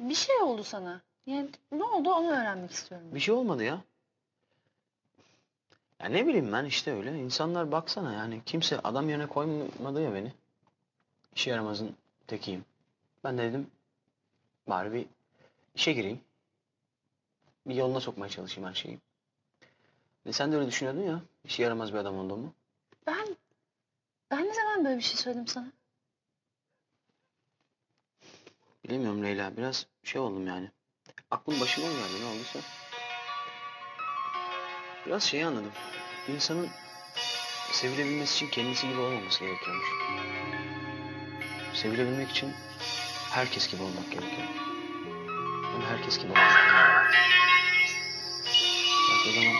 bir şey oldu sana. Yani ne oldu onu öğrenmek istiyorum. Bir şey olmadı ya. Ya ne bileyim ben işte öyle. İnsanlar baksana yani kimse adam yerine koymadı ya beni. İşe yaramazın tekiyim. Ben de dedim bari bir işe gireyim. Bir yoluna sokmaya çalışayım her şeyi. E sen de öyle düşünüyordun ya. İşe yaramaz bir adam olduğumu. Ben ben ne zaman böyle bir şey söyledim sana? Bilemiyorum Leyla. Biraz şey oldum yani. Aklım başıma geldi ne olduysa. Biraz şeyi anladım. İnsanın sevilebilmesi için kendisi gibi olmaması gerekiyormuş. Sevilebilmek için herkes gibi olmak gerekiyor. Ama herkes gibi olmak gerekiyor. Bak o zaman...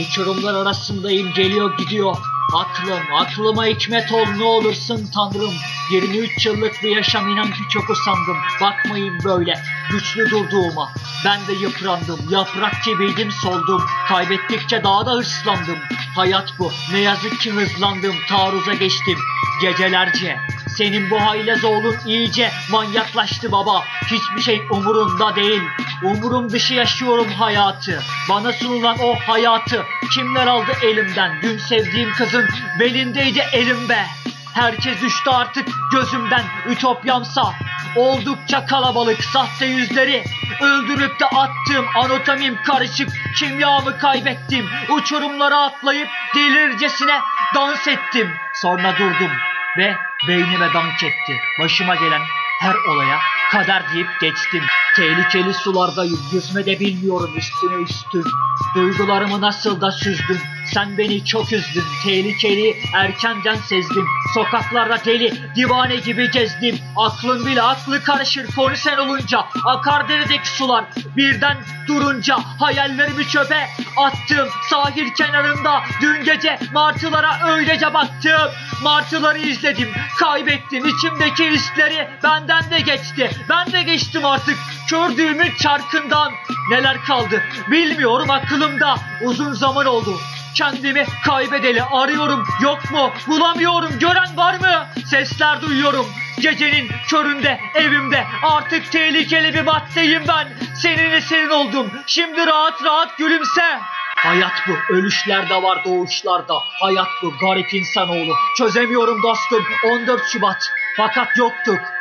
Uçurumlar arasındayım geliyor gidiyor. Aklım, aklıma hikmet ol ne olursun tanrım. 23 yıllık bir yaşam inan ki çok usandım. Bakmayın böyle güçlü durduğuma. Ben de yıprandım, yaprak gibiydim soldum. Kaybettikçe daha da hırslandım. Hayat bu, ne yazık ki hızlandım. Taarruza geçtim gecelerce. Senin bu haylaz oğlun iyice manyaklaştı baba. Hiçbir şey umurunda değil. Umurum dışı yaşıyorum hayatı. Bana sunulan o hayatı kimler aldı elimden? Dün sevdiğim kızın belindeydi elimde. Herkes düştü artık gözümden ütopyamsa. Oldukça kalabalık sahte yüzleri öldürüp de attım anatomim karışık kimyamı kaybettim uçurumlara atlayıp delircesine dans ettim sonra durdum ve beynime dank etti başıma gelen her olaya kader deyip geçtim. Tehlikeli sulardayım yüzme de bilmiyorum üstüne üstün duygularımı nasıl da süzdüm sen beni çok üzdün tehlikeli erkenden sezdim. Sokaklarda deli divane gibi gezdim. Aklın bile aklı karışır konu sen olunca. Akar deredeki sular birden durunca. Hayallerimi çöpe attım. Sahil kenarında dün gece martılara öylece baktım. Martıları izledim kaybettim. İçimdeki hisleri benden de geçti. Ben de geçtim artık kördüğümün çarkından. Neler kaldı bilmiyorum aklımda. Uzun zaman oldu Kendimi kaybedeli arıyorum. Yok mu? Bulamıyorum. Gören var mı? Sesler duyuyorum. Gecenin köründe evimde artık tehlikeli bir maddeyim ben. Senin eserin oldum. Şimdi rahat rahat gülümse. Hayat bu. Ölüşler de var doğuşlarda. Hayat bu. Garip insanoğlu. Çözemiyorum dostum. 14 Şubat. Fakat yoktuk